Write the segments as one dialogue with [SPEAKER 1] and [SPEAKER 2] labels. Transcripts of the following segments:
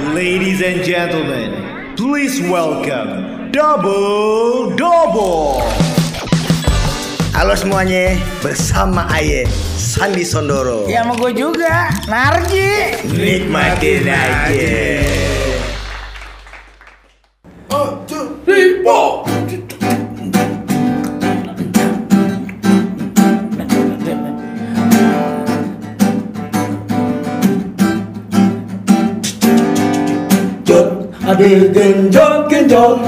[SPEAKER 1] Ladies and gentlemen, please welcome Double Double.
[SPEAKER 2] Halo semuanya, bersama Aye Sandi Sondoro.
[SPEAKER 3] Ya sama gue juga, Narji.
[SPEAKER 2] Nikmatin aja.
[SPEAKER 3] Jot, digenjot genjot,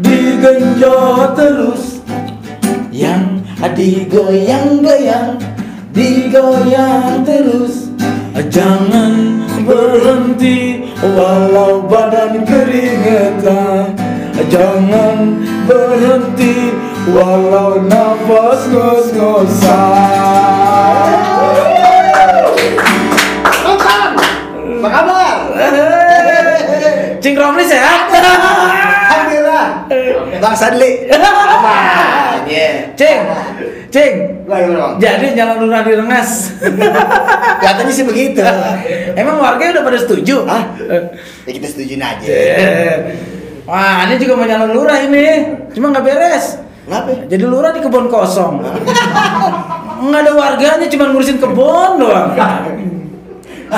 [SPEAKER 3] digenjot terus. Yang digoyang-goyang, digoyang terus. Jangan berhenti walau badan keringetan. Jangan berhenti walau nafas ngos-ngosan.
[SPEAKER 2] Apa kabar?
[SPEAKER 3] Cing Romli sehat?
[SPEAKER 2] Alhamdulillah. Bang Sadli. Aman. Ya.
[SPEAKER 3] Cing, Cing, jadi jalan lurah di Rengas.
[SPEAKER 2] Katanya sih begitu.
[SPEAKER 3] Emang warga udah pada setuju?
[SPEAKER 2] Hah? Ya kita setujuin aja.
[SPEAKER 3] Eh. Wah, ini juga mau nyalon lurah ini. Cuma nggak beres.
[SPEAKER 2] Kenapa?
[SPEAKER 3] Jadi lurah di kebun kosong. Nggak ada warganya, cuma ngurusin kebun doang.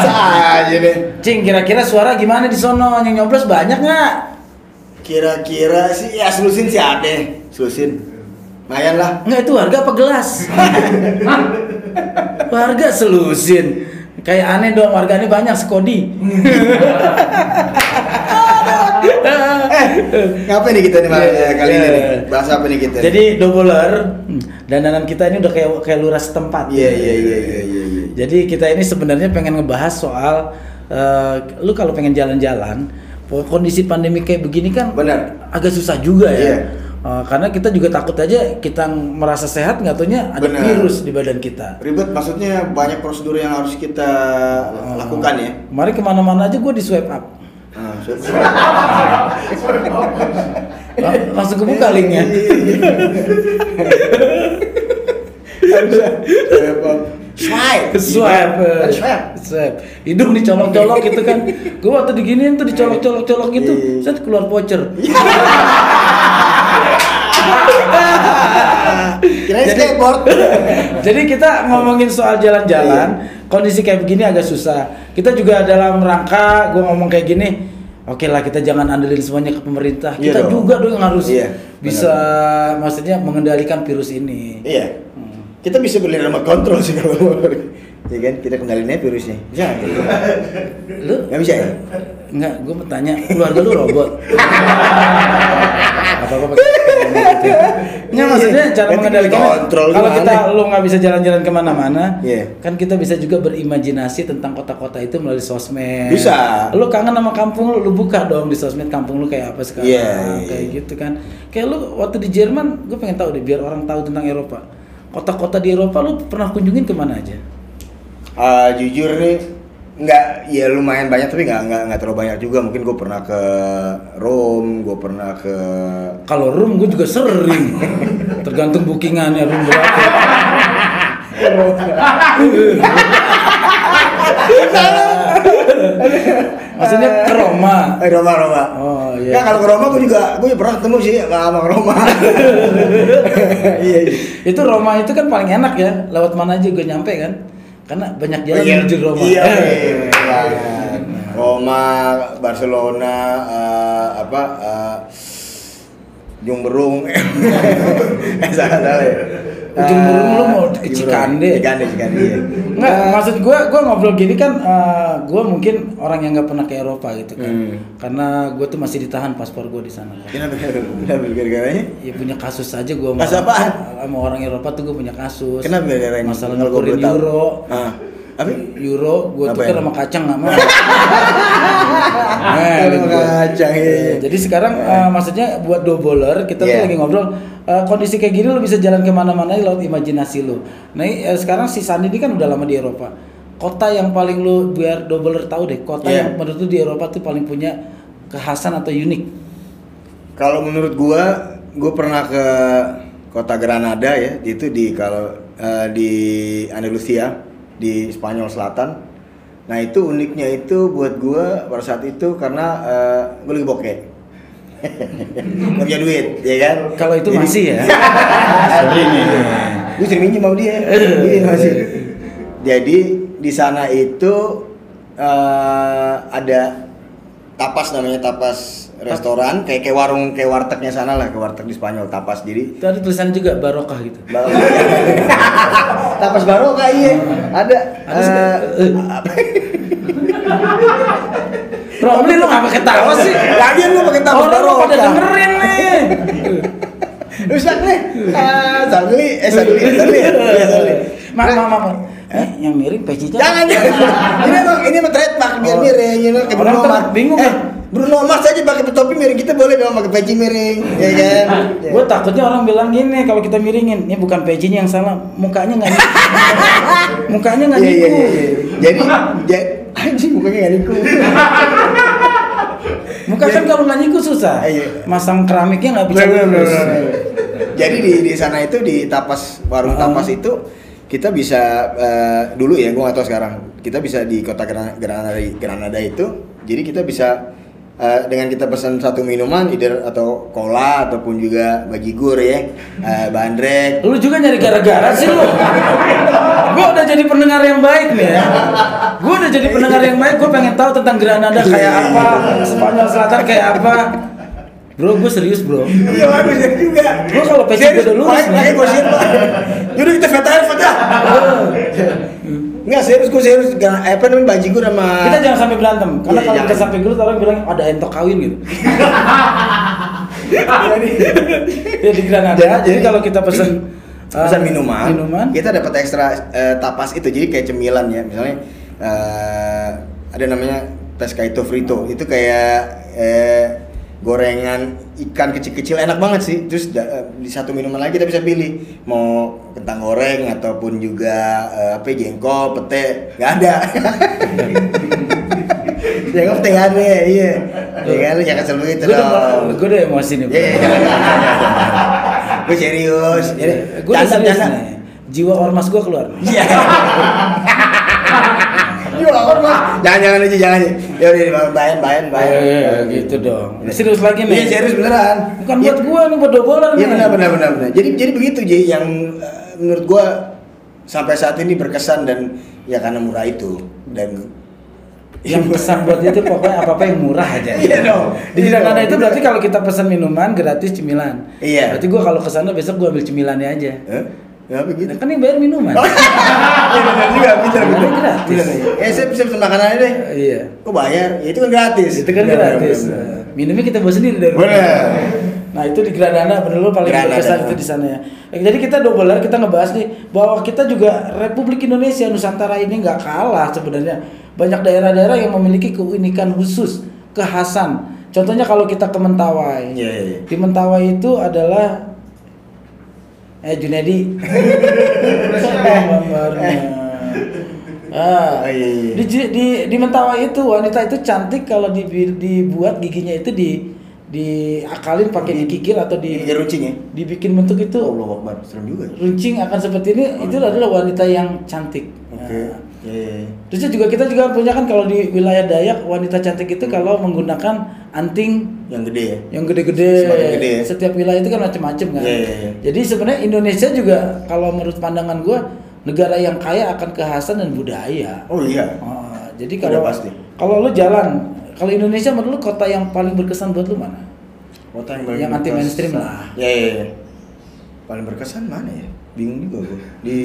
[SPEAKER 2] Saja deh.
[SPEAKER 3] Cing, kira-kira suara gimana di sono? Yang nyoblos banyak nggak?
[SPEAKER 2] Kira-kira sih ya selusin sih ada. Selusin. Lumayan lah.
[SPEAKER 3] Nggak itu warga apa gelas? warga selusin. Kayak aneh dong, warga ini banyak sekodi.
[SPEAKER 2] Ngapain nih kita nih Bang,
[SPEAKER 3] Iya,
[SPEAKER 2] eh, kali ini
[SPEAKER 3] iya.
[SPEAKER 2] nih? Bahas apa nih kita?
[SPEAKER 3] Jadi doubler, hmm, dandanan kita ini udah kayak kayak lurah setempat.
[SPEAKER 2] Iya iya iya iya iya. iya.
[SPEAKER 3] Jadi kita ini sebenarnya pengen ngebahas soal eh, lu kalau pengen jalan-jalan, kondisi pandemi kayak begini kan
[SPEAKER 2] Benar.
[SPEAKER 3] agak susah juga ya.
[SPEAKER 2] Iya.
[SPEAKER 3] Eh, karena kita juga takut aja kita merasa sehat nggak taunya ada
[SPEAKER 2] Benar.
[SPEAKER 3] virus di badan kita.
[SPEAKER 2] Ribet maksudnya banyak prosedur yang harus kita lakukan ya.
[SPEAKER 3] Kemarin ke mana-mana aja gue di swipe up. Lang- Langsung kebuka linknya.
[SPEAKER 2] Swipe.
[SPEAKER 3] Swipe, eh,
[SPEAKER 2] Swipe.
[SPEAKER 3] swipe. Hidung dicolok-colok gitu kan. Gue waktu diginiin tuh dicolok-colok-colok gitu, set keluar voucher. Jadi-
[SPEAKER 2] skateboard.
[SPEAKER 3] Jadi kita ngomongin soal jalan-jalan, kondisi kayak begini agak susah. Kita juga dalam rangka gue ngomong kayak gini, oke lah kita jangan andelin semuanya ke pemerintah.
[SPEAKER 2] Iya
[SPEAKER 3] Kita
[SPEAKER 2] dong.
[SPEAKER 3] juga dong yang harus
[SPEAKER 2] Iya,
[SPEAKER 3] bisa maksudnya mengendalikan virus ini.
[SPEAKER 2] Iya. Kita bisa beli remote control sih kalau mau. Ya kan, kita kendalin aja virusnya. Bisa nggak?
[SPEAKER 3] Lu
[SPEAKER 2] Nggak bisa ya?
[SPEAKER 3] Enggak, gue mau tanya, keluarga lu robot? Apa-apa pakai gitu. Nggak, maksudnya cara
[SPEAKER 2] Nanti
[SPEAKER 3] mengendalikan
[SPEAKER 2] dikontrol
[SPEAKER 3] kalau kita lu nggak bisa jalan-jalan ke mana-mana,
[SPEAKER 2] Iya.
[SPEAKER 3] kan kita bisa juga berimajinasi tentang kota-kota itu melalui sosmed.
[SPEAKER 2] Bisa.
[SPEAKER 3] Lu kangen sama kampung lu, lu buka dong di sosmed kampung lu kayak apa sekarang,
[SPEAKER 2] Iya, iya.
[SPEAKER 3] kayak gitu kan. Kayak lu waktu di Jerman, gue pengen tahu deh biar orang tahu tentang Eropa. Kota-kota di Eropa lu pernah kunjungin ke mana aja?
[SPEAKER 2] Ah, jujur nih nggak ya lumayan banyak tapi nggak nggak nggak terlalu banyak juga mungkin gue pernah ke Rome gue pernah ke
[SPEAKER 3] Kalau room gue juga sering. Tergantung bookingannya room berapa. Maksudnya ke Roma.
[SPEAKER 2] eh, Roma Roma
[SPEAKER 3] Oh, iya.
[SPEAKER 2] Nggak, kalau ke Roma gue juga gue pernah ketemu sih sama ke Roma iya iya
[SPEAKER 3] Itu Roma itu kan paling enak ya. Lewat mana aja gue nyampe kan. Karena banyak jalan
[SPEAKER 2] Iya,
[SPEAKER 3] menuju Roma.
[SPEAKER 2] Iya.
[SPEAKER 3] Eh.
[SPEAKER 2] iya. Roma, Barcelona, eh, apa? Uh, Jungberung. eh salah salah ya.
[SPEAKER 3] Ujung Berung lu mau
[SPEAKER 2] Jungberung.
[SPEAKER 3] Cikande.
[SPEAKER 2] Cikande, Cikande. Iya.
[SPEAKER 3] Enggak, maksud gue, gue ngobrol gini kan, gue mungkin orang yang nggak pernah ke Eropa gitu kan,
[SPEAKER 2] Hmm.
[SPEAKER 3] karena gue tuh masih ditahan paspor gue di sana. Kan.
[SPEAKER 2] Kenapa? Kenapa gara-garanya?
[SPEAKER 3] Ya punya kasus aja gue
[SPEAKER 2] Kasus apaan?
[SPEAKER 3] sama orang Eropa tuh gue punya kasus.
[SPEAKER 2] Kenapa gara-garanya?
[SPEAKER 3] Masalah
[SPEAKER 2] tahu.
[SPEAKER 3] euro.
[SPEAKER 2] Ah. Apa?
[SPEAKER 3] Euro, gue tuh kan
[SPEAKER 2] ya?
[SPEAKER 3] sama kacang nggak mau. Nah, gitu
[SPEAKER 2] kacang, iya.
[SPEAKER 3] Eh, Jadi sekarang eh, maksudnya buat doubler kita tuh
[SPEAKER 2] Iya.
[SPEAKER 3] lagi ngobrol eh, kondisi kayak gini lo bisa jalan ke mana-mana lewat imajinasi lo. Nah eh, sekarang si Sandi ini kan udah lama di Eropa. Kota yang paling lo biar doubler tahu deh, kota
[SPEAKER 2] Iya.
[SPEAKER 3] yang menurut lu di Eropa tuh paling punya kekhasan atau unik.
[SPEAKER 2] Kalau menurut gua, gua pernah ke kota Granada ya, itu di kalau eh, di Andalusia di Spanyol Selatan. Nah itu uniknya itu buat gua pada saat itu karena eh, gua lagi bokeh. Gak punya duit, ya kan?
[SPEAKER 3] Kalau itu
[SPEAKER 2] Jadi-
[SPEAKER 3] masih ya.
[SPEAKER 2] gue sering minjem sama dia iya masih jadi di sana itu eh, ada tapas namanya tapas restoran kayak kayak warung kayak wartegnya sana lah kayak warteg di Spanyol tapas jadi
[SPEAKER 3] Itu ada tulisan juga barokah gitu.
[SPEAKER 2] tapas baru kak iya ada
[SPEAKER 3] Ada
[SPEAKER 2] eh,
[SPEAKER 3] eh. Romli lu gak pakai tawa sih?
[SPEAKER 2] lagian lu pakai tapas
[SPEAKER 3] Orang lu pada dengerin nih.
[SPEAKER 2] Rusak nih ah Sadli eh Sadli Sadli ya Iya, Sadli.
[SPEAKER 3] Mak, mak, mak. Eh, yang miring pecinya.
[SPEAKER 2] Jangan jangan. ini emang ini emang trademark biar
[SPEAKER 3] Oh.
[SPEAKER 2] kayak
[SPEAKER 3] Orang
[SPEAKER 2] Bruno
[SPEAKER 3] kan bingung
[SPEAKER 2] eh,
[SPEAKER 3] kan?
[SPEAKER 2] Bruno Mars aja pakai topi miring, kita boleh dong pakai peci miring, ya kan?
[SPEAKER 3] Gue takutnya orang bilang gini kalau kita miringin, ini bukan pecinya yang salah, mukanya nggak mukanya nggak niku.
[SPEAKER 2] iya iya. iya. Jadi jadi anjing mukanya enggak niku.
[SPEAKER 3] Muka kan kalau nggak niku susah.
[SPEAKER 2] Iya.
[SPEAKER 3] Masang keramiknya nggak bisa lurus.
[SPEAKER 2] Jadi di di sana itu di tapas warung
[SPEAKER 3] Ah.
[SPEAKER 2] tapas itu kita bisa eh, dulu ya, gua nggak tahu sekarang. Kita bisa di kota Gran- Granada Granada itu, jadi kita bisa eh, dengan kita pesan satu minuman, either atau cola ataupun juga bajigur ya, eh, bandrek,
[SPEAKER 3] Lu juga nyari gara-gara sih lu. Gua udah jadi pendengar yang baik nih ya. Gua udah jadi pendengar yang baik. Gua pengen tahu tentang Granada kayak apa, Spanyol Selatan kayak apa. Bro, gue serius bro.
[SPEAKER 2] Iya bagus ya juga.
[SPEAKER 3] Gua kalau peci gua udah
[SPEAKER 2] share pak. Yaudah kita feta. Enggak serius gue serius. Gak, apa namanya bajigur sama.
[SPEAKER 3] Kita jangan sampai berantem, karena
[SPEAKER 2] Iya,
[SPEAKER 3] kalau kita sampai gelut orang bilang ada entok kawin gitu. ya di Granada.
[SPEAKER 2] Jadi-
[SPEAKER 3] Jadi, kalau kita pesen
[SPEAKER 2] pesan
[SPEAKER 3] uh,
[SPEAKER 2] minuman,
[SPEAKER 3] minuman,
[SPEAKER 2] kita dapat ekstra eh, tapas itu jadi kayak cemilan ya misalnya eh, ada namanya pescado frito itu kayak eh, gorengan ikan kecil-kecil enak banget sih terus da- eh, di satu minuman lagi kita bisa pilih mau kentang goreng ataupun juga eh, apa jengkol pete nggak ada jengkol pete nggak ada iya ya kan lu jangan kesel begitu
[SPEAKER 3] gue udah,
[SPEAKER 2] dong
[SPEAKER 3] gue udah emosi nih.
[SPEAKER 2] Iya, jangan, jangan, jangan, jangan. Gue serius. Jadi,
[SPEAKER 3] gue udah
[SPEAKER 2] canda, canda.
[SPEAKER 3] Jiwa ormas gue keluar.
[SPEAKER 2] Jangan, jangan aja, jangan. Ya udah, bayan, bayan, bayan.
[SPEAKER 3] Iya, gitu dong. Serius lagi nih.
[SPEAKER 2] Iya, serius beneran.
[SPEAKER 3] Bukan
[SPEAKER 2] Iya.
[SPEAKER 3] buat gue nih, buat dobolan
[SPEAKER 2] Iya benar, benar, benar, benar. Jadi, jadi begitu, Ji. Yang eh, menurut gua sampai saat ini berkesan dan ya karena murah itu dan
[SPEAKER 3] Yang pesan buat itu pokoknya apa-apa yang murah aja.
[SPEAKER 2] Iya dong.
[SPEAKER 3] Di
[SPEAKER 2] dong.
[SPEAKER 3] itu berarti kalau kita pesan minuman gratis cemilan.
[SPEAKER 2] Iya.
[SPEAKER 3] Berarti gue kalau ke sana besok gue ambil cemilannya aja.
[SPEAKER 2] Hah? Kenapa gitu?
[SPEAKER 3] Nah, kan yang bayar minuman.
[SPEAKER 2] Iya benar juga, pintar, pintar.
[SPEAKER 3] gratis.
[SPEAKER 2] Benar, iya. Eh, saya bisa pesan makanannya deh.
[SPEAKER 3] Iya.
[SPEAKER 2] Kok bayar? Ya itu kan gratis.
[SPEAKER 3] Itu kan
[SPEAKER 2] Benar,
[SPEAKER 3] gratis.
[SPEAKER 2] benar, benar.
[SPEAKER 3] Minumnya kita bawa sendiri dari rumah.
[SPEAKER 2] Benar.
[SPEAKER 3] Nah itu di Granada bener lu paling berkesan itu di sana ya. Eh, Jadi kita doubler kita ngebahas nih bahwa kita juga Republik Indonesia Nusantara ini nggak kalah sebenarnya. Banyak daerah-daerah yang memiliki keunikan khusus, kekhasan. Contohnya kalau kita ke Mentawai.
[SPEAKER 2] Iya, iya, iya.
[SPEAKER 3] Di Mentawai itu adalah eh Junedi. Gambarnya. Ah,
[SPEAKER 2] Oh, iya, iya.
[SPEAKER 3] Di, di di Mentawai itu wanita itu cantik kalau di, dibuat giginya itu di diakalin pakai dikikir atau di
[SPEAKER 2] Di runcing ya?
[SPEAKER 3] dibikin bentuk itu
[SPEAKER 2] Allah Akbar, serem juga.
[SPEAKER 3] runcing akan seperti ini itu adalah wanita yang cantik.
[SPEAKER 2] Oke.
[SPEAKER 3] Nah,
[SPEAKER 2] Iya.
[SPEAKER 3] Terus juga kita juga punya kan kalau di wilayah Dayak wanita cantik itu kalau menggunakan anting
[SPEAKER 2] Yang gede ya.
[SPEAKER 3] yang gede-gede.
[SPEAKER 2] Gede ya?
[SPEAKER 3] Setiap wilayah itu kan macam-macam kan.
[SPEAKER 2] Iya, iya, iya.
[SPEAKER 3] Jadi sebenarnya Indonesia juga kalau menurut pandangan gua negara yang kaya akan kekhasan dan budaya.
[SPEAKER 2] Oh iya.
[SPEAKER 3] Oh, jadi
[SPEAKER 2] Udah
[SPEAKER 3] kalau
[SPEAKER 2] pasti.
[SPEAKER 3] kalau lu jalan, kalau Indonesia menurut lu kota yang paling berkesan buat lu mana?
[SPEAKER 2] Kota yang,
[SPEAKER 3] Yang anti mainstream lah.
[SPEAKER 2] Iya iya. iya. Paling berkesan mana ya? Bingung juga gue. Di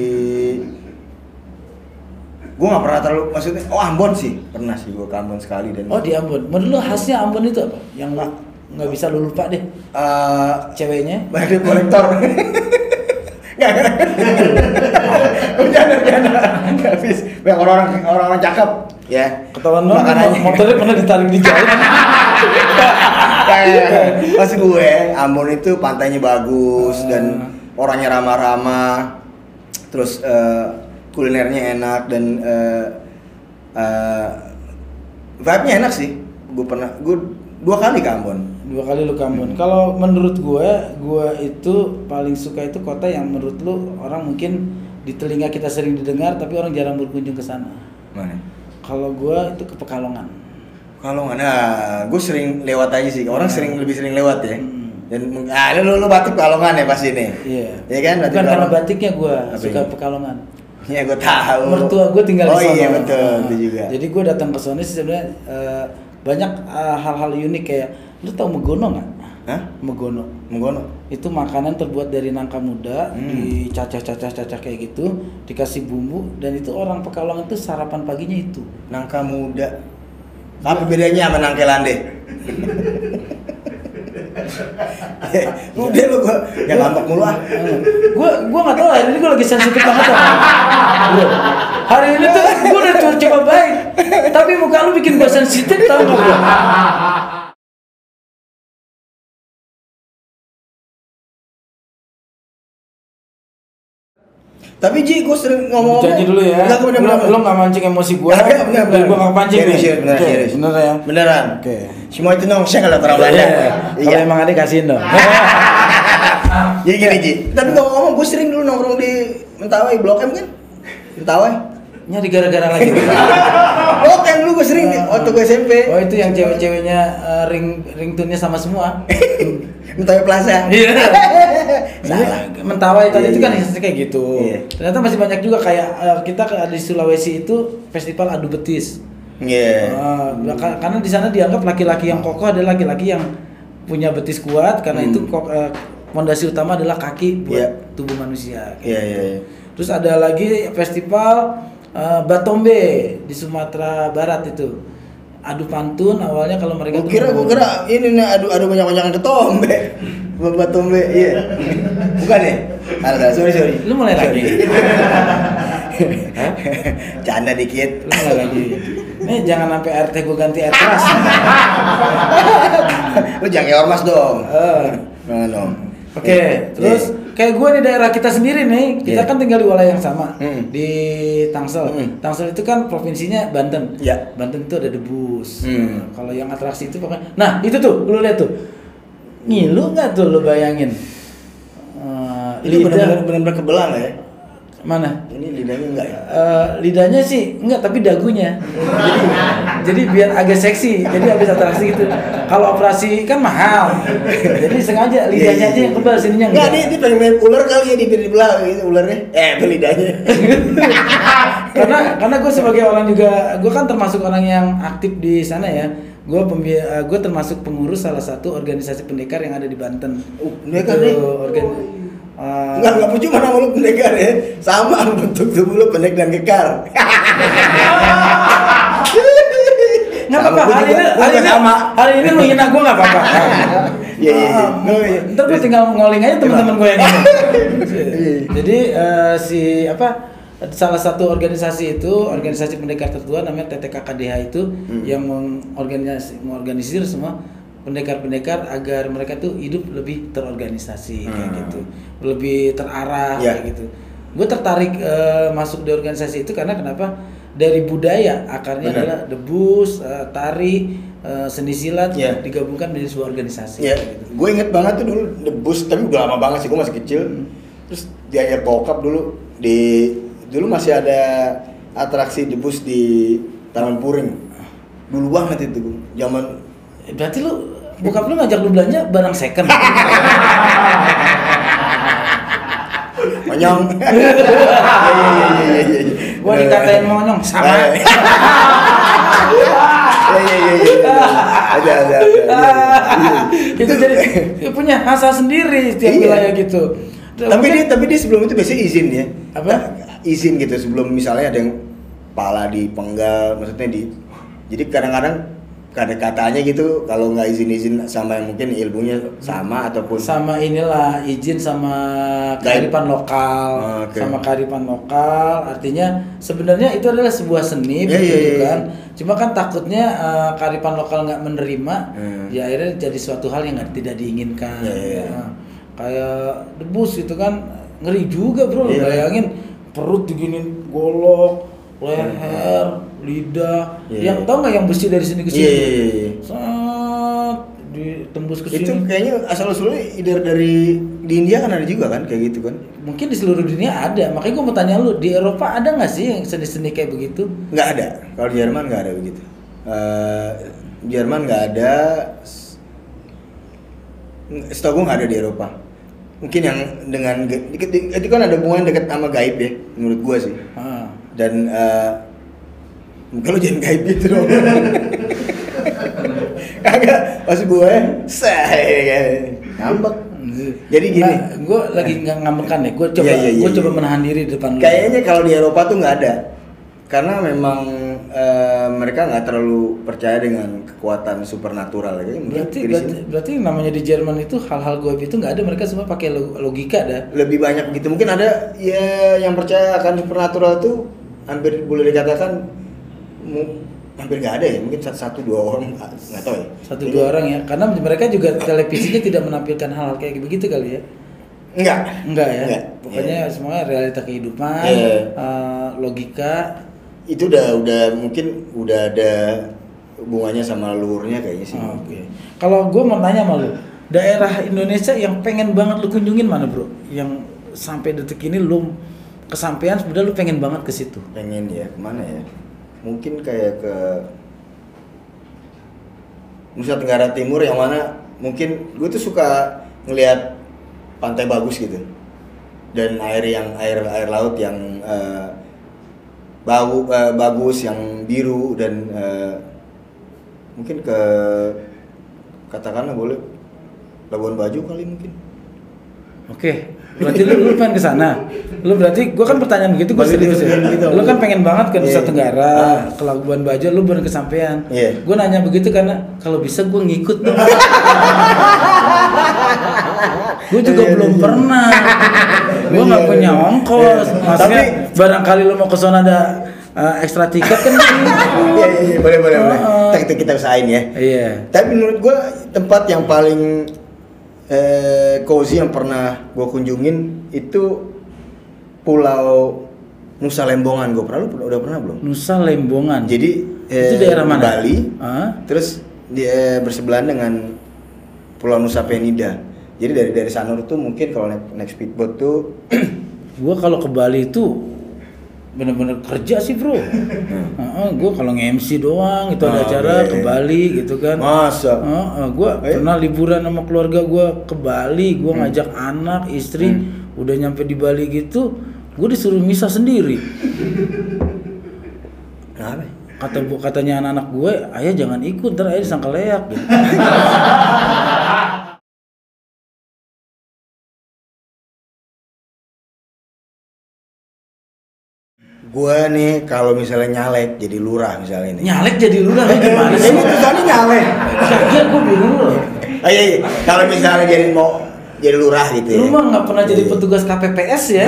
[SPEAKER 2] gue nggak pernah terlalu maksudnya oh Ambon sih pernah sih gue ke Ambon sekali dan
[SPEAKER 3] Oh di Ambon. Menurut lu khasnya Ambon itu apa? Yang lu nggak bisa lu lupa deh.
[SPEAKER 2] Eh,
[SPEAKER 3] Ceweknya?
[SPEAKER 2] banyak duit kolektor nggak bercanda bercanda nggak habis banyak orang-orang orang-orang cakep ya
[SPEAKER 3] Ketahuan
[SPEAKER 2] makanannya
[SPEAKER 3] motornya pernah ditarik di jalan.
[SPEAKER 2] kayak pas gue Ambon itu pantainya bagus
[SPEAKER 3] Ah.
[SPEAKER 2] dan orangnya ramah-ramah terus eh, kulinernya enak dan eh, eh, vibe-nya enak sih gue pernah gue dua kali ke Ambon
[SPEAKER 3] Dua kali lu ke Ambon. Kalau menurut gue, gue itu paling suka itu kota yang menurut lu orang mungkin di telinga kita sering didengar tapi orang jarang berkunjung ke sana.
[SPEAKER 2] mana
[SPEAKER 3] Kalau gua itu ke Pekalongan.
[SPEAKER 2] Kalau nggak, nah, gue sering lewat aja sih. Orang sering lebih sering lewat ya.
[SPEAKER 3] Hmm.
[SPEAKER 2] Dan ah, lu lu batik Pekalongan ya pasti nih.
[SPEAKER 3] Iya.
[SPEAKER 2] Iya kan? Batik
[SPEAKER 3] Bukan karena
[SPEAKER 2] Pekalongan.
[SPEAKER 3] batiknya gua
[SPEAKER 2] Apa
[SPEAKER 3] suka
[SPEAKER 2] ini?
[SPEAKER 3] Pekalongan.
[SPEAKER 2] Ya gue tahu.
[SPEAKER 3] Mertua gua tinggal
[SPEAKER 2] oh,
[SPEAKER 3] di sana.
[SPEAKER 2] iya betul,
[SPEAKER 3] Nah,
[SPEAKER 2] itu juga.
[SPEAKER 3] Jadi gua datang ke sana sih sebenarnya eh, banyak eh, hal-hal unik kayak lu tau megono nggak?
[SPEAKER 2] Hah?
[SPEAKER 3] Megono.
[SPEAKER 2] Menggono.
[SPEAKER 3] Itu makanan terbuat dari nangka muda,
[SPEAKER 2] Hmm.
[SPEAKER 3] dicacah-cacah-cacah kayak gitu, dikasih bumbu dan itu orang Pekalongan itu sarapan paginya itu.
[SPEAKER 2] Nangka muda. Apa bedanya sama nangke lande? Udah lu gua ya ngambek mulu ah.
[SPEAKER 3] gue gue nggak tahu hari ini gue lagi sensitif banget sama Gua. hari ini tuh gue udah coba, baik tapi muka lu bikin gue sensitif tau gak
[SPEAKER 2] Tapi Ji, gue sering ngomong-ngomong.
[SPEAKER 3] janji dulu ya
[SPEAKER 2] Enggak, bener, bener,
[SPEAKER 3] lu nggak mancing emosi gue
[SPEAKER 2] Enggak, bener, bener.
[SPEAKER 3] gue nggak pancing
[SPEAKER 2] Serius,
[SPEAKER 3] nih.
[SPEAKER 2] serius, bener,
[SPEAKER 3] Oke,
[SPEAKER 2] serius.
[SPEAKER 3] bener ya
[SPEAKER 2] Beneran.
[SPEAKER 3] Oke.
[SPEAKER 2] Semua itu nong saya kalau orang Belanda.
[SPEAKER 3] Iya. kalau emang ada kasihin dong
[SPEAKER 2] Jadi gini Ji. Tapi ngomong-ngomong, gue sering dulu nongkrong di Mentawai, Blok M kan? Mentawai.
[SPEAKER 3] nyari gara-gara lagi
[SPEAKER 2] Blok M dulu gue sering waktu gue SMP.
[SPEAKER 3] oh itu yang cewek-ceweknya eh, ring ringtone-nya sama semua
[SPEAKER 2] Mentawai Plaza.
[SPEAKER 3] Iya.
[SPEAKER 2] Salah.
[SPEAKER 3] Jadi mentawai tadi
[SPEAKER 2] Iya,
[SPEAKER 3] itu kan
[SPEAKER 2] iya.
[SPEAKER 3] kayak gitu.
[SPEAKER 2] Iya.
[SPEAKER 3] Ternyata masih banyak juga kayak eh, kita di Sulawesi itu festival adu betis.
[SPEAKER 2] Iya.
[SPEAKER 3] Ah, ka- karena di sana dianggap laki-laki yang kokoh adalah laki-laki yang punya betis kuat karena
[SPEAKER 2] Hmm.
[SPEAKER 3] itu kok eh, fondasi utama adalah kaki buat
[SPEAKER 2] Iya.
[SPEAKER 3] tubuh manusia.
[SPEAKER 2] Iya, iya, iya.
[SPEAKER 3] Terus ada lagi festival eh, Batombe di Sumatera Barat itu. Adu pantun awalnya kalau mereka tuh
[SPEAKER 2] kira, gue kira ini nih adu adu banyak banyakan ketombe, babat tombe, iya. Bukan ya? Ada, sorry sorry.
[SPEAKER 3] Lu mulai lagi. Hah?
[SPEAKER 2] Canda dikit.
[SPEAKER 3] Lu mulai lagi. Nih jangan sampai RT gue ganti keras.
[SPEAKER 2] Lu jangan kayak ormas dong.
[SPEAKER 3] Eh.
[SPEAKER 2] Jangan dong.
[SPEAKER 3] Oke,
[SPEAKER 2] Iya,
[SPEAKER 3] terus kayak gue di daerah kita sendiri nih, kita
[SPEAKER 2] Iya.
[SPEAKER 3] kan tinggal di wilayah yang sama
[SPEAKER 2] Hmm.
[SPEAKER 3] di Tangsel.
[SPEAKER 2] Hmm.
[SPEAKER 3] Tangsel itu kan provinsinya Banten.
[SPEAKER 2] Iya.
[SPEAKER 3] Banten itu ada debus. Nah, kalau yang atraksi itu pokoknya. Nah itu tuh, lu lihat tuh, ngilu nggak tuh lu bayangin? Eh,
[SPEAKER 2] Itu
[SPEAKER 3] lidah
[SPEAKER 2] benar-benar benar-benar kebelang ya.
[SPEAKER 3] mana?
[SPEAKER 2] Ini lidahnya enggak ya?
[SPEAKER 3] Eh, lidahnya sih enggak tapi dagunya jadi, jadi biar agak seksi jadi habis atraksi gitu kalau operasi kan mahal jadi sengaja lidahnya aja yang kebal sininya
[SPEAKER 2] Enggak, dia, dia pengen main ular kali ya di di belah gitu ularnya. Eh, lidahnya.
[SPEAKER 3] karena karena gue sebagai orang juga gue kan termasuk orang yang aktif di sana ya gue gue termasuk pengurus salah satu organisasi pendekar yang ada di Banten
[SPEAKER 2] Oh, pendekar nih?
[SPEAKER 3] organ eh,
[SPEAKER 2] Enggak, enggak percuma nama lu pendekar ya. Sama bentuk tubuh lu pendek dan kekar.
[SPEAKER 3] nggak
[SPEAKER 2] Sama,
[SPEAKER 3] apa-apa hari ini hari ini
[SPEAKER 2] sama.
[SPEAKER 3] hari ini lu hina gue nggak apa-apa
[SPEAKER 2] Iya, iya, iya.
[SPEAKER 3] Ah,
[SPEAKER 2] Oh, iya.
[SPEAKER 3] ntar gue tinggal ngoling aja teman-teman gue yang ini jadi eh, si apa salah satu organisasi itu organisasi pendekar tertua namanya TTKKDH itu
[SPEAKER 2] Hmm.
[SPEAKER 3] yang mengorganisasi mengorganisir semua pendekar-pendekar agar mereka tuh hidup lebih terorganisasi kayak
[SPEAKER 2] Hmm.
[SPEAKER 3] gitu lebih terarah
[SPEAKER 2] Iya.
[SPEAKER 3] kayak gitu gue tertarik eh, masuk di organisasi itu karena kenapa dari budaya akarnya
[SPEAKER 2] Benar.
[SPEAKER 3] adalah debus eh, tari eh, seni silat
[SPEAKER 2] Iya.
[SPEAKER 3] digabungkan menjadi sebuah organisasi
[SPEAKER 2] Ya,
[SPEAKER 3] gitu.
[SPEAKER 2] gue inget banget tuh dulu debus, tapi udah lama banget sih, gue masih kecil. Terus diajak bokap dulu di dulu masih ada atraksi debus di Taman Puring. Dulu banget itu, zaman
[SPEAKER 3] Berarti lu bokap lu ngajak lu belanja barang second.
[SPEAKER 2] monyong. Iya iya iya iya iya.
[SPEAKER 3] Gua dikatain monyong sama.
[SPEAKER 2] Iya iya iya iya. Ada ada ada. iya.
[SPEAKER 3] itu jadi punya asa sendiri setiap
[SPEAKER 2] Iya.
[SPEAKER 3] wilayah gitu.
[SPEAKER 2] tapi dia tapi dia sebelum itu biasanya izin ya
[SPEAKER 3] Apa?
[SPEAKER 2] izin gitu sebelum misalnya ada yang pala dipenggal maksudnya di jadi kadang-kadang ada katanya gitu kalau nggak izin-izin sama yang mungkin ilmunya sama ataupun
[SPEAKER 3] sama inilah izin sama kearifan lokal,
[SPEAKER 2] Oh, oke.
[SPEAKER 3] sama kearifan lokal. Artinya sebenarnya itu adalah sebuah seni,
[SPEAKER 2] Iya,
[SPEAKER 3] begitu
[SPEAKER 2] iya, iya.
[SPEAKER 3] kan. Cuma kan takutnya eh, kearifan lokal nggak menerima,
[SPEAKER 2] Hmm.
[SPEAKER 3] ya akhirnya jadi suatu hal yang tidak diinginkan.
[SPEAKER 2] Iya, iya, iya.
[SPEAKER 3] Nah, kayak debus itu kan ngeri juga bro.
[SPEAKER 2] Iya.
[SPEAKER 3] Bayangin perut diginin golok, leher, lidah.
[SPEAKER 2] Iya.
[SPEAKER 3] Yang tau nggak yang besi dari sini ke
[SPEAKER 2] Iya,
[SPEAKER 3] sini?
[SPEAKER 2] iya, iya, iya.
[SPEAKER 3] Set, di di tembus ke
[SPEAKER 2] Itu
[SPEAKER 3] sini.
[SPEAKER 2] kayaknya asal usulnya ide dari di India kan ada juga kan kayak gitu kan?
[SPEAKER 3] Mungkin di seluruh dunia ada. Makanya gue mau tanya lu, di Eropa ada nggak sih yang seni-seni kayak begitu?
[SPEAKER 2] Nggak ada. Kalau di Jerman nggak ada begitu. Eh, Jerman nggak ada. Setahu gue nggak ada di Eropa. Mungkin yang dengan itu kan ada hubungan dekat sama gaib ya, menurut gue sih.
[SPEAKER 3] Ah.
[SPEAKER 2] Dan eh kalau jangan gaib gitu dong. Kagak, pas gue saya ngambek. Jadi gini,
[SPEAKER 3] gue lagi nggak ngambekan ya. Gue coba,
[SPEAKER 2] Iya, iya, iya,
[SPEAKER 3] gue coba
[SPEAKER 2] iya.
[SPEAKER 3] menahan diri di depan.
[SPEAKER 2] Kayaknya kalau di Eropa tuh nggak ada, karena memang eh, mereka nggak terlalu percaya dengan kekuatan supernatural. Kayaknya
[SPEAKER 3] Berarti, berarti, berarti namanya di Jerman itu hal-hal goib itu nggak ada. Mereka semua pakai lo- logika dah.
[SPEAKER 2] lebih banyak gitu. Mungkin ada ya yang percaya akan supernatural itu hampir boleh dikatakan hampir nggak ada ya. Mungkin satu, satu dua orang nggak tahu ya.
[SPEAKER 3] Satu
[SPEAKER 2] Jadi-
[SPEAKER 3] dua orang ya. Karena mereka juga televisinya tidak menampilkan hal-hal kayak begitu kali ya.
[SPEAKER 2] Enggak.
[SPEAKER 3] Enggak ya.
[SPEAKER 2] Enggak.
[SPEAKER 3] Pokoknya
[SPEAKER 2] Iya.
[SPEAKER 3] semuanya realita kehidupan,
[SPEAKER 2] Iya.
[SPEAKER 3] eh, logika.
[SPEAKER 2] itu udah udah mungkin udah ada hubungannya sama leluhurnya kayaknya sih.
[SPEAKER 3] Oh, Oke. Kalau gue mau tanya sama lu, daerah Indonesia yang pengen banget lu kunjungin mana bro? Yang sampai detik ini lu kesampaian sebenarnya lu pengen banget ke situ.
[SPEAKER 2] pengen ya ke mana ya mungkin kayak ke Nusa Tenggara Timur yang mana mungkin gue tuh suka ngelihat pantai bagus gitu. Dan air yang air air laut yang eh, bau eh, bagus yang biru dan eh, mungkin ke katakanlah boleh Labuan Bajo kali mungkin.
[SPEAKER 3] Oke, berarti lu, lu pengen ke sana. Lu berarti gua kan pertanyaan begitu gua
[SPEAKER 2] Balik
[SPEAKER 3] serius ya.
[SPEAKER 2] gitu.
[SPEAKER 3] Lu kan pengen banget ke Nusa
[SPEAKER 2] Iya.
[SPEAKER 3] Tenggara,
[SPEAKER 2] Ah.
[SPEAKER 3] ke Labuan Bajo, lu baru kesampaian.
[SPEAKER 2] Iya.
[SPEAKER 3] Gua nanya begitu karena kalau bisa gua ngikut dong. gua juga
[SPEAKER 2] Iya,
[SPEAKER 3] belum
[SPEAKER 2] iya.
[SPEAKER 3] pernah. Gua nggak
[SPEAKER 2] Iya,
[SPEAKER 3] punya
[SPEAKER 2] iya.
[SPEAKER 3] ongkos.
[SPEAKER 2] Iya.
[SPEAKER 3] Maksudnya
[SPEAKER 2] Tapi-
[SPEAKER 3] barangkali lu mau ke sana ada uh, ekstra tiket kan?
[SPEAKER 2] Iya iya iya, boleh boleh boleh.
[SPEAKER 3] Heeh.
[SPEAKER 2] Kita, kita usahain ya.
[SPEAKER 3] Iya.
[SPEAKER 2] Tapi menurut gua tempat yang paling eh, cozy yang pernah gua kunjungin itu Pulau Nusa Lembongan. Gua pernah lu pernah- udah pernah belum?
[SPEAKER 3] Nusa Lembongan.
[SPEAKER 2] Jadi
[SPEAKER 3] itu
[SPEAKER 2] eh,
[SPEAKER 3] daerah mana?
[SPEAKER 2] Bali. Terus dia bersebelahan dengan Pulau Nusa Penida. Jadi dari dari Sanur tuh mungkin kalau naik, naik speedboat tuh
[SPEAKER 3] Gua kalau ke Bali itu bener-bener kerja sih bro. Heeh, gua kalau nge-MC doang itu ada
[SPEAKER 2] Ah,
[SPEAKER 3] acara
[SPEAKER 2] iya,
[SPEAKER 3] ke
[SPEAKER 2] iya.
[SPEAKER 3] Bali gitu kan.
[SPEAKER 2] masa
[SPEAKER 3] Heeh, gua
[SPEAKER 2] Eh?
[SPEAKER 3] pernah liburan sama keluarga gua ke Bali, gua
[SPEAKER 2] Hmm.
[SPEAKER 3] ngajak anak, istri, udah nyampe di Bali gitu, gua disuruh misah sendiri.
[SPEAKER 2] Kenapa?
[SPEAKER 3] Kata bu katanya anak-anak gue, ayah jangan ikut, ntar ayah disangka leak. Gitu.
[SPEAKER 2] Gua nih kalau misalnya nyalek jadi lurah misalnya nih.
[SPEAKER 3] Nyalek jadi lurah lu gimana sih?
[SPEAKER 2] Ini tulisannya nyalek.
[SPEAKER 3] Iya, gua bingung loh.
[SPEAKER 2] Oh, iya, iya. Kalau misalnya jadi mau jadi lurah gitu ya.
[SPEAKER 3] Lu mah nggak pernah jadi
[SPEAKER 2] Iya.
[SPEAKER 3] petugas KPPS ya?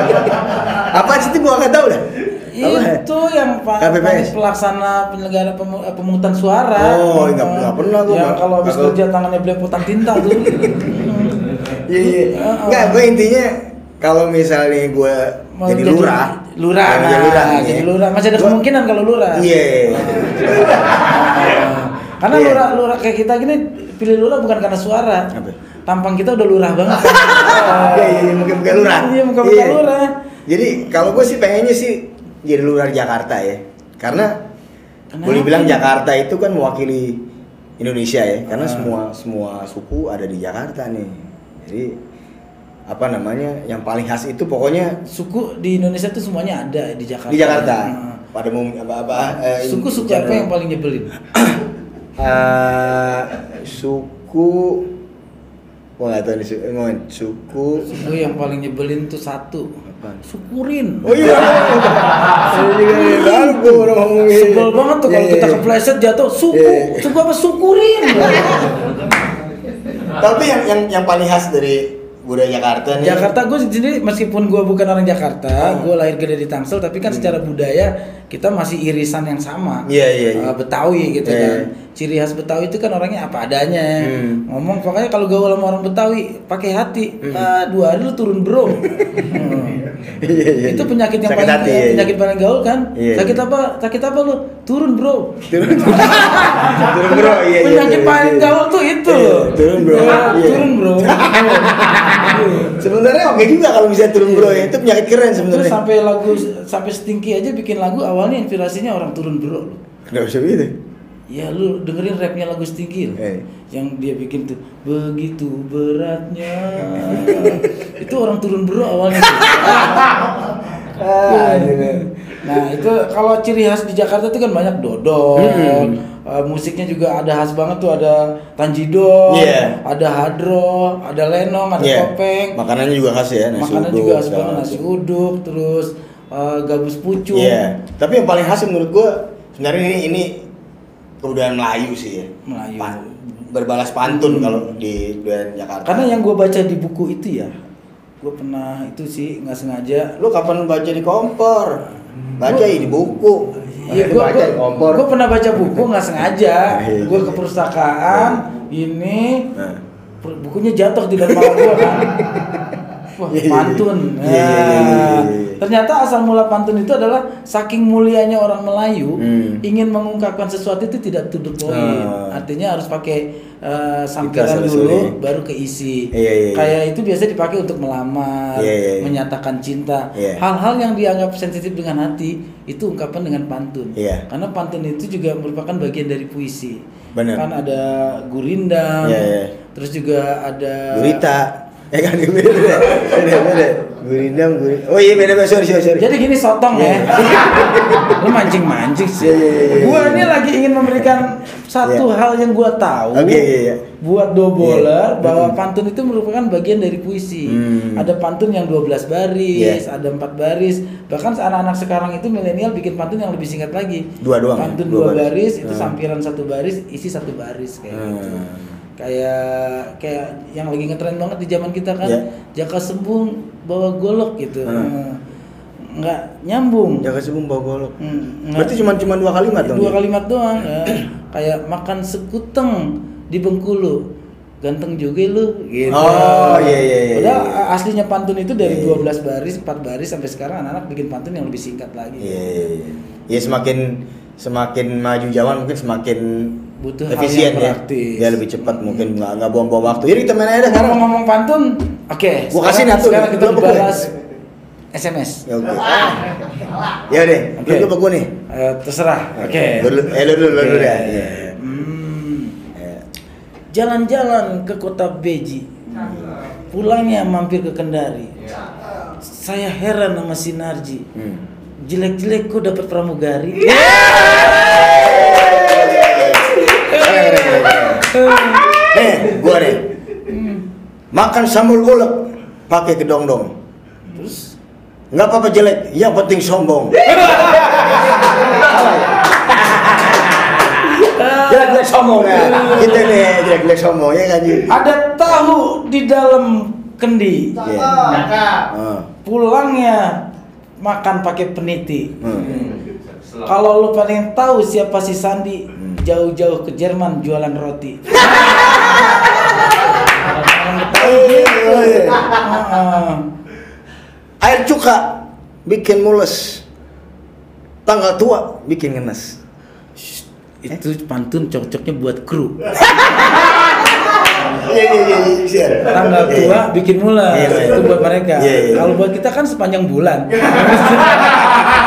[SPEAKER 2] Apa sih itu gua nggak tahu dah.
[SPEAKER 3] Itu yang
[SPEAKER 2] KPPS.
[SPEAKER 3] pelaksana penyelenggara eh, pemungutan suara.
[SPEAKER 2] Oh, nggak- nggak pernah gua,
[SPEAKER 3] Yang
[SPEAKER 2] Pak.
[SPEAKER 3] kalau habis kerja tangannya belepotan tinta tuh.
[SPEAKER 2] Iya iya.
[SPEAKER 3] Heeh.
[SPEAKER 2] Enggak, gue intinya kalau misalnya gue jadi lurah.
[SPEAKER 3] Lurah, nah,
[SPEAKER 2] jadi lurah.
[SPEAKER 3] jadi
[SPEAKER 2] ya.
[SPEAKER 3] lurah. Masih ada kemungkinan kalau lurah.
[SPEAKER 2] Iya.
[SPEAKER 3] Ah. Karena
[SPEAKER 2] Iya.
[SPEAKER 3] lurah lurah kayak kita gini pilih lurah bukan karena suara.
[SPEAKER 2] Apa?
[SPEAKER 3] Tampang kita udah lurah banget.
[SPEAKER 2] Iya iya iya, muka-muka lurah.
[SPEAKER 3] Iya, muka-muka
[SPEAKER 2] Iya.
[SPEAKER 3] lurah.
[SPEAKER 2] Jadi kalau gue sih pengennya sih jadi lurah Jakarta ya. Karena
[SPEAKER 3] Kenapa?
[SPEAKER 2] boleh bilang Jakarta itu kan mewakili Indonesia ya. Karena
[SPEAKER 3] Ah.
[SPEAKER 2] semua semua suku ada di Jakarta nih. Jadi apa namanya yang paling khas itu pokoknya
[SPEAKER 3] Suku di Indonesia tuh semuanya ada di Jakarta.
[SPEAKER 2] di Jakarta.
[SPEAKER 3] Nah.
[SPEAKER 2] Pada umum apa apa eh,
[SPEAKER 3] Suku-suku apa yang paling nyebelin?
[SPEAKER 2] Eh, suku Wah nggak tahu nih su- eh, ngomongin suku
[SPEAKER 3] Suku yang paling nyebelin tuh satu.
[SPEAKER 2] Apaan?
[SPEAKER 3] Syukurin.
[SPEAKER 2] Oh iya ngomongin
[SPEAKER 3] Sebel banget tuh kalau
[SPEAKER 2] Iya,
[SPEAKER 3] kita
[SPEAKER 2] iya.
[SPEAKER 3] kepleset jatuh suku.
[SPEAKER 2] Iya.
[SPEAKER 3] Suku apa syukurin?
[SPEAKER 2] Tapi yang yang yang paling khas dari budaya Jakarta nih
[SPEAKER 3] Jakarta gue sendiri meskipun gue bukan orang Jakarta,
[SPEAKER 2] Hmm.
[SPEAKER 3] gue lahir gede di Tangsel, tapi kan secara budaya kita masih irisan yang sama.
[SPEAKER 2] Iya, iya, iya.
[SPEAKER 3] Eh, Betawi gitu
[SPEAKER 2] Iya,
[SPEAKER 3] kan.
[SPEAKER 2] iya.
[SPEAKER 3] Ciri khas Betawi itu kan orangnya apa adanya.
[SPEAKER 2] Hmm.
[SPEAKER 3] Ngomong pokoknya kalau gaul sama orang Betawi pakai hati. Ah, dua hari lu turun bro. Hmm.
[SPEAKER 2] Iya, iya,
[SPEAKER 3] itu
[SPEAKER 2] iya.
[SPEAKER 3] penyakit yang
[SPEAKER 2] Sakit
[SPEAKER 3] paling
[SPEAKER 2] hati, iya, iya.
[SPEAKER 3] penyakit paling gaul kan.
[SPEAKER 2] Iya,
[SPEAKER 3] sakit
[SPEAKER 2] iya.
[SPEAKER 3] apa? Sakit apa lu? Turun bro.
[SPEAKER 2] Turun Turun bro iya iya
[SPEAKER 3] penyakit
[SPEAKER 2] iya,
[SPEAKER 3] paling
[SPEAKER 2] iya.
[SPEAKER 3] gaul tuh
[SPEAKER 2] turun bro.
[SPEAKER 3] Ya,
[SPEAKER 2] Iya.
[SPEAKER 3] turun bro.
[SPEAKER 2] Sebenarnya oke juga kalau bisa turun bro ya. Itu penyakit keren
[SPEAKER 3] Terus
[SPEAKER 2] sebenarnya.
[SPEAKER 3] sampai lagu sampai Stinky aja bikin lagu awalnya inspirasinya orang turun bro. loh.
[SPEAKER 2] Enggak bisa gitu.
[SPEAKER 3] Ya lu dengerin rapnya lagu Stinky loh.
[SPEAKER 2] Eh.
[SPEAKER 3] Yang dia bikin tuh begitu beratnya. itu orang turun bro awalnya.
[SPEAKER 2] Ah,
[SPEAKER 3] nah itu kalau ciri khas di Jakarta itu kan banyak dodol.
[SPEAKER 2] Hmm.
[SPEAKER 3] Eh, musiknya juga ada khas banget tuh ada tanjidor,
[SPEAKER 2] Iya.
[SPEAKER 3] ada hadro, ada lenong, ada
[SPEAKER 2] Iya.
[SPEAKER 3] topeng.
[SPEAKER 2] Makanannya juga khas ya, nasi
[SPEAKER 3] Makanan
[SPEAKER 2] uduk,
[SPEAKER 3] juga khas banget nasi uduk, terus eh, gabus pucung.
[SPEAKER 2] Iya. Tapi yang paling khas menurut gua sebenarnya ini ini kebudayaan Melayu sih ya.
[SPEAKER 3] Melayu.
[SPEAKER 2] Pa- berbalas pantun kalau di budaya Jakarta.
[SPEAKER 3] Karena yang gue baca di buku itu ya, gue pernah itu sih nggak sengaja.
[SPEAKER 2] lu kapan baca di kompor? Baca ya di buku.
[SPEAKER 3] Iya, gue
[SPEAKER 2] baca di kompor.
[SPEAKER 3] gue pernah baca buku nggak sengaja.
[SPEAKER 2] Iya,
[SPEAKER 3] Gue
[SPEAKER 2] iya.
[SPEAKER 3] ke perpustakaan, ini
[SPEAKER 2] Nah.
[SPEAKER 3] bukunya jatuh di dalam gue kan. Wah,
[SPEAKER 2] Iya, iya, iya.
[SPEAKER 3] pantun.
[SPEAKER 2] Iya,
[SPEAKER 3] Ternyata asal mula pantun itu adalah saking mulianya orang Melayu
[SPEAKER 2] Hmm.
[SPEAKER 3] ingin mengungkapkan sesuatu itu tidak to the point.
[SPEAKER 2] Ah.
[SPEAKER 3] Artinya harus pakai eh, sampiran dulu baru keisi.
[SPEAKER 2] Iya, iya, iya.
[SPEAKER 3] Kayak itu biasa dipakai untuk melamar,
[SPEAKER 2] Iya, iya, iya.
[SPEAKER 3] menyatakan cinta.
[SPEAKER 2] Iya.
[SPEAKER 3] Hal-hal yang dianggap sensitif dengan hati itu ungkapan dengan pantun.
[SPEAKER 2] Iya.
[SPEAKER 3] Karena pantun itu juga merupakan bagian dari puisi.
[SPEAKER 2] Benar.
[SPEAKER 3] Kan ada gurindam,
[SPEAKER 2] Iya, iya.
[SPEAKER 3] terus juga ada
[SPEAKER 2] Gurita. Ya kan beda beda. Beda beda. Gurindam, gurita. Oh iya beda beda. Sorry sorry sorry.
[SPEAKER 3] Jadi gini sotong
[SPEAKER 2] Iya.
[SPEAKER 3] ya. Lu mancing-mancing sih.
[SPEAKER 2] Iya, iya, iya, iya.
[SPEAKER 3] Gua ini lagi ingin memberikan satu
[SPEAKER 2] Iya.
[SPEAKER 3] hal yang gua tahu.
[SPEAKER 2] Oke, iya, iya.
[SPEAKER 3] Buat doboler
[SPEAKER 2] Iya.
[SPEAKER 3] bahwa pantun itu merupakan bagian dari puisi.
[SPEAKER 2] Hmm.
[SPEAKER 3] Ada pantun yang 12 baris,
[SPEAKER 2] Iya.
[SPEAKER 3] ada 4 baris. Bahkan anak-anak sekarang itu milenial bikin pantun yang lebih singkat lagi.
[SPEAKER 2] Dua doang ya?
[SPEAKER 3] Pantun
[SPEAKER 2] Dua
[SPEAKER 3] dua, baris,
[SPEAKER 2] baris.
[SPEAKER 3] itu
[SPEAKER 2] Hmm.
[SPEAKER 3] sampiran satu baris, isi satu baris kayak gitu. Kayak kayak yang lagi ngetren banget di zaman kita kan.
[SPEAKER 2] Iya.
[SPEAKER 3] Jaka sembung bawa golok gitu.
[SPEAKER 2] Hmm.
[SPEAKER 3] Nggak nyambung.
[SPEAKER 2] Jaga sebelum bawa golok.
[SPEAKER 3] Hmm,
[SPEAKER 2] Berarti cuma cuma dua kalimat dong.
[SPEAKER 3] Dua
[SPEAKER 2] ya?
[SPEAKER 3] kalimat doang. ya. Kayak makan sekuteng di Bengkulu. Ganteng juga lu gitu.
[SPEAKER 2] Oh, iya, iya, iya,
[SPEAKER 3] Padahal
[SPEAKER 2] iya.
[SPEAKER 3] aslinya pantun itu dari
[SPEAKER 2] Iya, iya.
[SPEAKER 3] 12 baris, 4 baris sampai sekarang anak-anak bikin pantun yang lebih singkat lagi.
[SPEAKER 2] Iya, iya, iya. Ya semakin semakin maju zaman mungkin semakin
[SPEAKER 3] Butuh hal
[SPEAKER 2] efisien
[SPEAKER 3] yang
[SPEAKER 2] ya. Ya lebih cepat mungkin nggak nggak buang-buang waktu. Jadi kita main aja sekarang.
[SPEAKER 3] ngomong pantun, oke.
[SPEAKER 2] Gua kasih nih,
[SPEAKER 3] Sekarang kita
[SPEAKER 2] lu apa gue?
[SPEAKER 3] bahas SMS.
[SPEAKER 2] Ya oke. Ya deh,
[SPEAKER 3] Oke.
[SPEAKER 2] lu gua nih?
[SPEAKER 3] Eh, terserah. Oke.
[SPEAKER 2] Lu dulu, eh lu dulu, lu dulu
[SPEAKER 3] Oke.
[SPEAKER 2] ya. Iya.
[SPEAKER 3] Hmm.
[SPEAKER 2] Iya.
[SPEAKER 3] Jalan-jalan ke kota Beji. Pulangnya mampir ke Kendari. Saya heran sama Sinarji.
[SPEAKER 2] Hmm.
[SPEAKER 3] Jelek-jelek kok dapat pramugari.
[SPEAKER 2] Nih, gua nih. Makan sambal ulek pakai kedong-dong.
[SPEAKER 3] Terus
[SPEAKER 2] Nggak apa-apa jelek, yang penting sombong. Jelek-jelek sombong ya. Kita nih jelek-jelek sombong ya kan Ji?
[SPEAKER 3] ada tahu di dalam kendi.
[SPEAKER 2] Iya. Ah.
[SPEAKER 3] Pulangnya makan pakai peniti.
[SPEAKER 2] Hmm.
[SPEAKER 3] Kalau lu paling tahu siapa si Sandi. Jauh-jauh ke Jerman jualan roti.
[SPEAKER 2] Air cuka bikin mules. Tanggal tua bikin ngenes.
[SPEAKER 3] itu pantun cocoknya buat kru.
[SPEAKER 2] Iya iya iya.
[SPEAKER 3] Tanggal
[SPEAKER 2] Iya,
[SPEAKER 3] tua bikin mula
[SPEAKER 2] iya.
[SPEAKER 3] itu buat mereka. Kalau buat kita kan sepanjang bulan.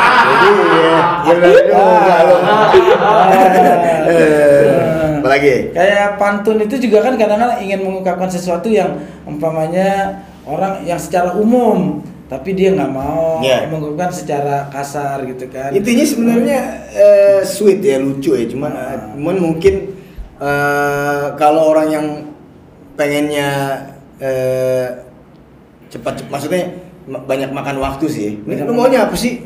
[SPEAKER 2] Iya. Benar juga lu. Eh, Apalagi?
[SPEAKER 3] Kayak pantun itu juga kan kadang-kadang ingin mengungkapkan sesuatu yang umpamanya orang yang secara umum tapi dia nggak mau
[SPEAKER 2] Iya.
[SPEAKER 3] mengungkapkan secara kasar gitu kan.
[SPEAKER 2] Intinya sebenarnya eh, sweet ya lucu ya cuman cuman mungkin eh, kalau orang yang pengennya eh, cepat maksudnya ma- banyak makan waktu sih. Ini lu maunya apa sih?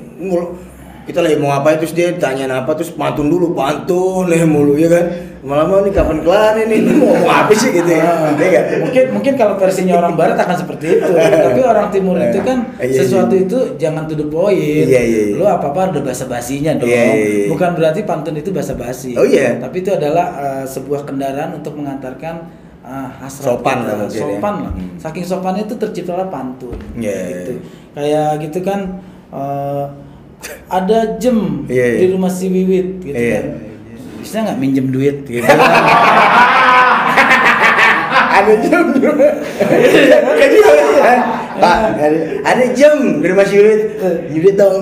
[SPEAKER 2] Kita lagi mau ngapain terus dia tanya apa terus pantun dulu pantun leh mulu ya kan. Malam-malam nih kapan kelar ini? Mau ngomong apa sih gitu ya? Iya nggak?
[SPEAKER 3] mungkin mungkin kalau versinya orang barat akan seperti itu tapi orang timur itu kan
[SPEAKER 2] Iya,
[SPEAKER 3] sesuatu
[SPEAKER 2] iya.
[SPEAKER 3] itu jangan to the point
[SPEAKER 2] Iya, iya, iya.
[SPEAKER 3] lu apa apa ada bahasa basinya dong
[SPEAKER 2] Iya, iya, iya.
[SPEAKER 3] bukan berarti pantun itu bahasa basi
[SPEAKER 2] Oh, iya.
[SPEAKER 3] tapi itu adalah uh, sebuah kendaraan untuk mengantarkan hasrat
[SPEAKER 2] Sopan
[SPEAKER 3] kita.
[SPEAKER 2] lah ya.
[SPEAKER 3] sopan lah
[SPEAKER 2] Hmm.
[SPEAKER 3] saking sopannya itu terciptalah pantun
[SPEAKER 2] Iya,
[SPEAKER 3] gitu kayak gitu kan uh, ada jem
[SPEAKER 2] Iya, iya.
[SPEAKER 3] di rumah si Wiwit gitu
[SPEAKER 2] Iya.
[SPEAKER 3] kan bisa nggak minjem duit gitu
[SPEAKER 2] ada jam juga. Kan juga kan? Pak, ada, jam dari Mas Yurid. Yurid dong.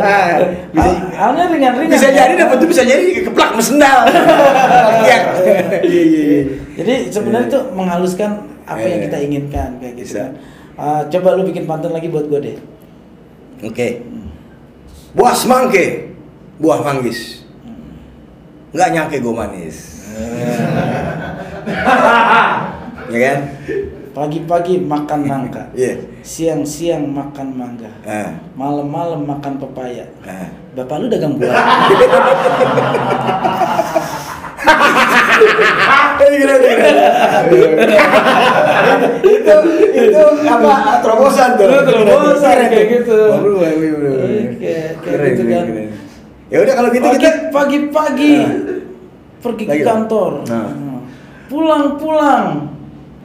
[SPEAKER 2] Ah, bisa,
[SPEAKER 3] ringan-ringan.
[SPEAKER 2] bisa jadi dapat tuh bisa jadi keplak sama sendal. Iya, iya, iya.
[SPEAKER 3] Jadi sebenarnya itu menghaluskan apa yang kita inginkan kayak gitu.
[SPEAKER 2] Bisa.
[SPEAKER 3] kan. Ah, coba lu bikin pantun lagi buat gue deh.
[SPEAKER 2] Oke. Buah semangke, buah manggis. Nggak nyangke gue manis. ya kan?
[SPEAKER 3] Pagi-pagi makan nangka.
[SPEAKER 2] Iya.
[SPEAKER 3] Siang-siang makan mangga.
[SPEAKER 2] Ah,
[SPEAKER 3] Malam-malam makan pepaya.
[SPEAKER 2] ah.
[SPEAKER 3] Bapak lu dagang buah.
[SPEAKER 2] gini gini itu itu apa terobosan tuh?
[SPEAKER 3] Terobosan kayak gitu.
[SPEAKER 2] Baru baru
[SPEAKER 3] kayak gitu kan.
[SPEAKER 2] ya udah kalau gitu kita
[SPEAKER 3] pagi-pagi
[SPEAKER 2] nah.
[SPEAKER 3] pergi ke kantor.
[SPEAKER 2] Nah.
[SPEAKER 3] Pulang-pulang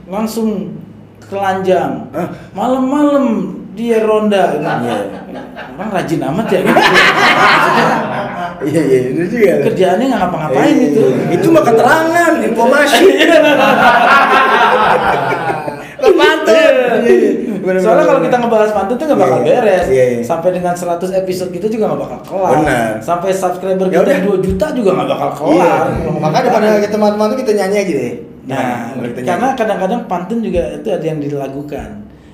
[SPEAKER 3] langsung telanjang malam-malam dia ronda.
[SPEAKER 2] Iya.
[SPEAKER 3] Orang rajin amat ya.
[SPEAKER 2] iya iya itu juga
[SPEAKER 3] Kerjaannya nggak ngapa-ngapain
[SPEAKER 2] Iya,
[SPEAKER 3] itu.
[SPEAKER 2] iya. itu mah keterangan informasi Pantun. Iya,
[SPEAKER 3] Soalnya kalau kita ngebahas pantun tuh nggak bakal
[SPEAKER 2] Iya, iya.
[SPEAKER 3] beres.
[SPEAKER 2] Iya, iya.
[SPEAKER 3] Sampai dengan 100 episode kita juga nggak bakal kelar.
[SPEAKER 2] Benar.
[SPEAKER 3] Sampai subscriber
[SPEAKER 2] Ya
[SPEAKER 3] kita
[SPEAKER 2] udah.
[SPEAKER 3] 2 juta juga nggak bakal
[SPEAKER 2] Iya.
[SPEAKER 3] kelar.
[SPEAKER 2] Maka daripada kita teman-teman kita nyanyi aja deh.
[SPEAKER 3] Nah,
[SPEAKER 2] kita
[SPEAKER 3] karena kadang-kadang pantun juga itu ada yang dilagukan.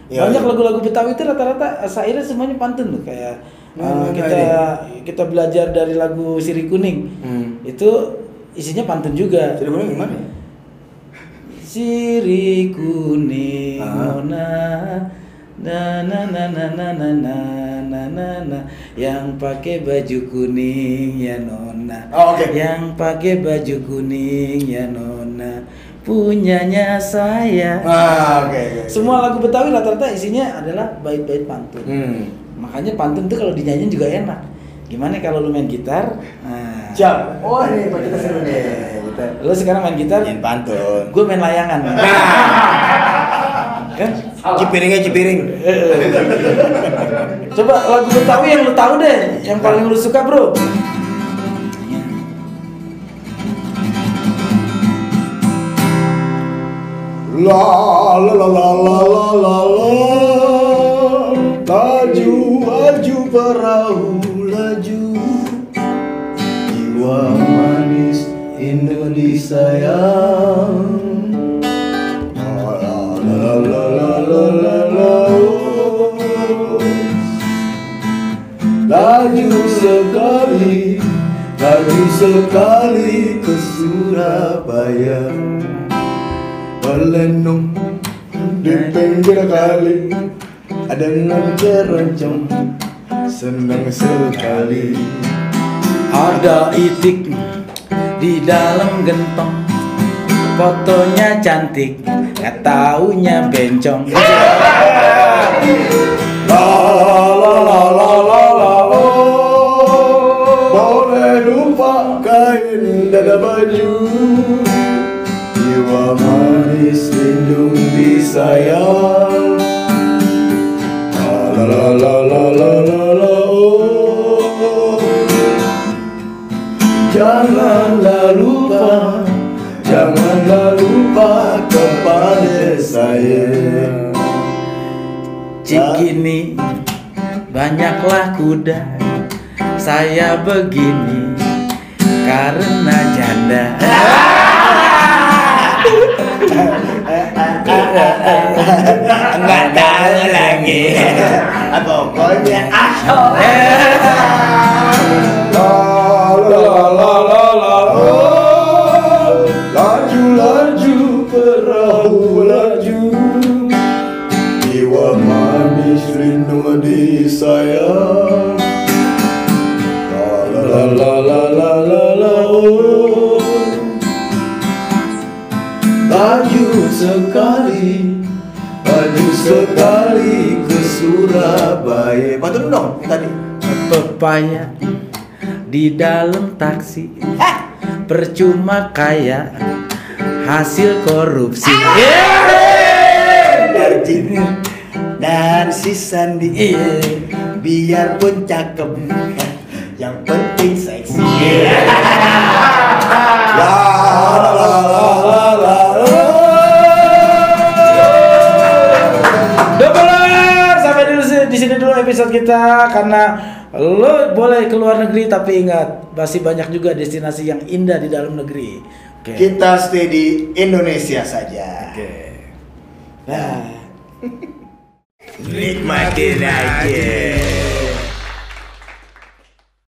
[SPEAKER 2] Iya,
[SPEAKER 3] Banyak
[SPEAKER 2] iya.
[SPEAKER 3] lagu-lagu Betawi itu rata-rata syairnya semuanya pantun loh kayak
[SPEAKER 2] Hmm,
[SPEAKER 3] uh, kita
[SPEAKER 2] nih?
[SPEAKER 3] kita belajar dari lagu Siri Kuning.
[SPEAKER 2] Hmm.
[SPEAKER 3] Itu isinya pantun juga.
[SPEAKER 2] Jadi gimana gimana? ya?
[SPEAKER 3] Siri kuning
[SPEAKER 2] Ah.
[SPEAKER 3] nona na na na na na na na na na na yang pakai baju kuning ya nona
[SPEAKER 2] Oh, oke.
[SPEAKER 3] yang pakai baju kuning ya nona punyanya saya
[SPEAKER 2] Ah, oke oke.
[SPEAKER 3] semua lagu Betawi rata-rata isinya adalah bait-bait pantun
[SPEAKER 2] Hmm.
[SPEAKER 3] makanya pantun tuh kalau dinyanyiin juga enak gimana kalau lu main gitar nah,
[SPEAKER 2] Siap. Oh, ini Pak kita seru nih. Kita
[SPEAKER 3] lu sekarang main gitar
[SPEAKER 2] nyanyiin pantun.
[SPEAKER 3] gue main layangan kan
[SPEAKER 2] Cipiringnya cipiring.
[SPEAKER 3] coba lagu Betawi yang lu tahu deh yang paling lu suka bro
[SPEAKER 2] La la la la la la la la Laju laju perahu laju Jiwa manis Indonesia yang La la la la la la la Laju sekali Laju sekali ke Surabaya Berlenung di pinggir kali Ada ngeroncong Senang sekali.
[SPEAKER 3] Ada itik di dalam gentong fotonya cantik nggak taunya bencong.
[SPEAKER 2] La la la la la
[SPEAKER 3] kuda saya begini karena janda.
[SPEAKER 2] Enggak tahu lagi. Pokoknya asal Baju sekali Baju sekali ke Surabaya. Bantu dong tadi.
[SPEAKER 3] Pepaya di dalam taksi. Percuma kaya hasil korupsi.
[SPEAKER 2] Darjin dan si Sandi
[SPEAKER 3] Iya.
[SPEAKER 2] Biarpun cakep. Yang penting seksi. La la la la la la
[SPEAKER 3] kita karena lo boleh keluar negeri tapi ingat masih banyak juga destinasi yang indah di dalam negeri. Oke.
[SPEAKER 2] Kita stay di Indonesia saja.
[SPEAKER 3] Oke. Nah.
[SPEAKER 1] Nikmatin aja.